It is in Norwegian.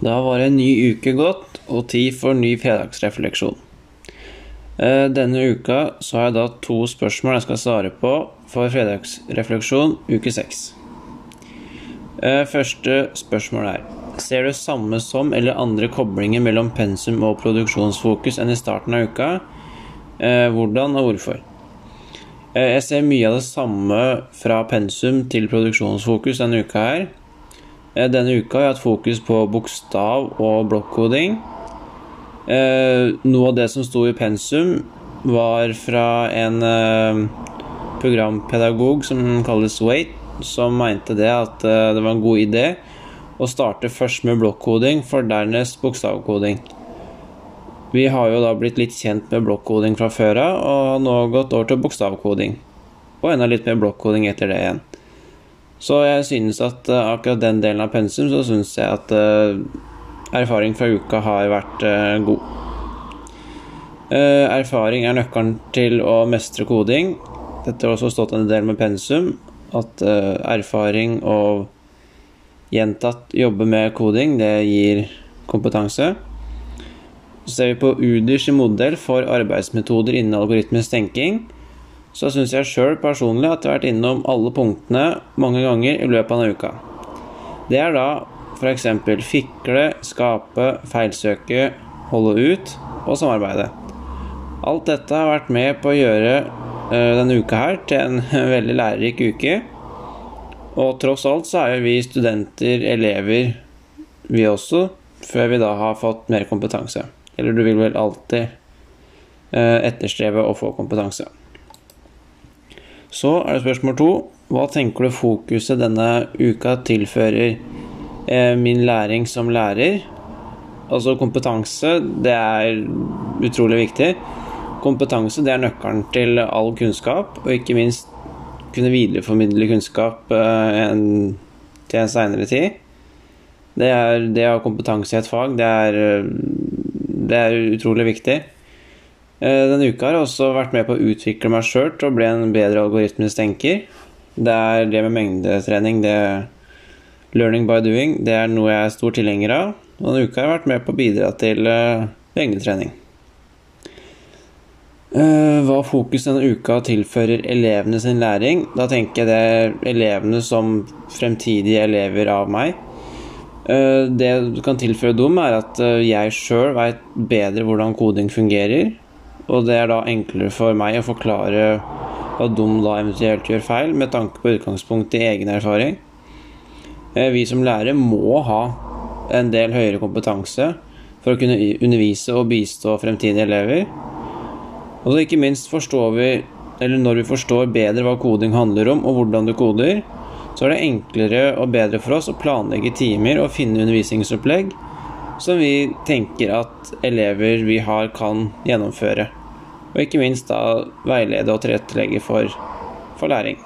Da var en ny uke gått, og tid for ny fredagsrefleksjon. Eh, Denne uka så har jeg da to spørsmål jeg skal svare på for fredagsrefleksjon uke seks. Eh, Første spørsmål er Ser du samme som eller andre koblinger mellom pensum og produksjonsfokus enn i starten av uka? Eh, Hvordan og hvorfor? Jeg ser mye av det samme fra pensum til produksjonsfokus denne uka her. Eh, Denne uka har jeg hatt fokus på bokstav og blokkoding. Eh, Noe av det som sto i pensum, var fra en eh, programpedagog som kalles Wait, som mente det at det var en god idé å starte først med blokkoding, for dernest bokstavkoding. Vi har jo da blitt litt kjent med blokkoding fra før av, og har nå gått over til bokstavkoding. Og enda litt mer blokkoding etter det igjen. Så jeg synes at eh, akkurat den delen av pensum, så synes jeg at eh, erfaring fra uka har vært eh, god. Erfaring er nøkkelen til å mestre koding. Dette har også stått en del med pensum, at erfaring og gjentatt jobbe med koding, det gir kompetanse. Så ser vi på UDIRs modell for arbeidsmetoder innen algoritmisk tenking, så syns jeg sjøl personlig at jeg har vært innom alle punktene mange ganger i løpet av denne uka. Det er da f.eks. fikle, skape, feilsøke, holde ut og samarbeide. Alt dette har vært med på å gjøre eh, denne uka her til en veldig lærerik uke. Og tross alt så er jo vi studenter, elever, vi også, før vi da har fått mer kompetanse. Eller du vil vel alltid eh, etterstrebe å få kompetanse. Så er det spørsmål to. Hva tenker du fokuset denne uka tilfører eh, min læring som lærer? Altså kompetanse, det er utrolig viktig. Kompetanse det er nøkkelen til all kunnskap, og ikke minst kunne videreformidle kunnskap eh, en, til en seinere tid. Det, er, det å ha kompetanse i et fag, det er, eh, det er utrolig viktig. Eh, Denne uka har jeg også vært med på å utvikle meg sjøl til å bli en bedre algoritmisk tenker. Det er det med mengdetrening, det learning by doing, det er noe jeg er stor tilhenger av. Og denne uka har jeg vært med på å bidra til eh, mengdetrening. Eh, Hva fokus denne uka tilfører elevene sin læring? Da tenker jeg det er elevene som fremtidige elever av meg. Det du kan tilføre dem, er at jeg sjøl veit bedre hvordan koding fungerer. Og det er da enklere for meg å forklare hva de da eventuelt gjør feil, med tanke på utgangspunkt i egen erfaring. Eh, Vi som lærere må ha en del høyere kompetanse for å kunne undervise og bistå fremtidige elever. Og så ikke minst forstår vi, eller når vi forstår bedre hva koding handler om, og hvordan du koder, så er det enklere og bedre for oss å planlegge timer og finne undervisningsopplegg som vi tenker at elever vi har, kan gjennomføre. Og ikke minst da veilede og tilrettelegge for, for læring.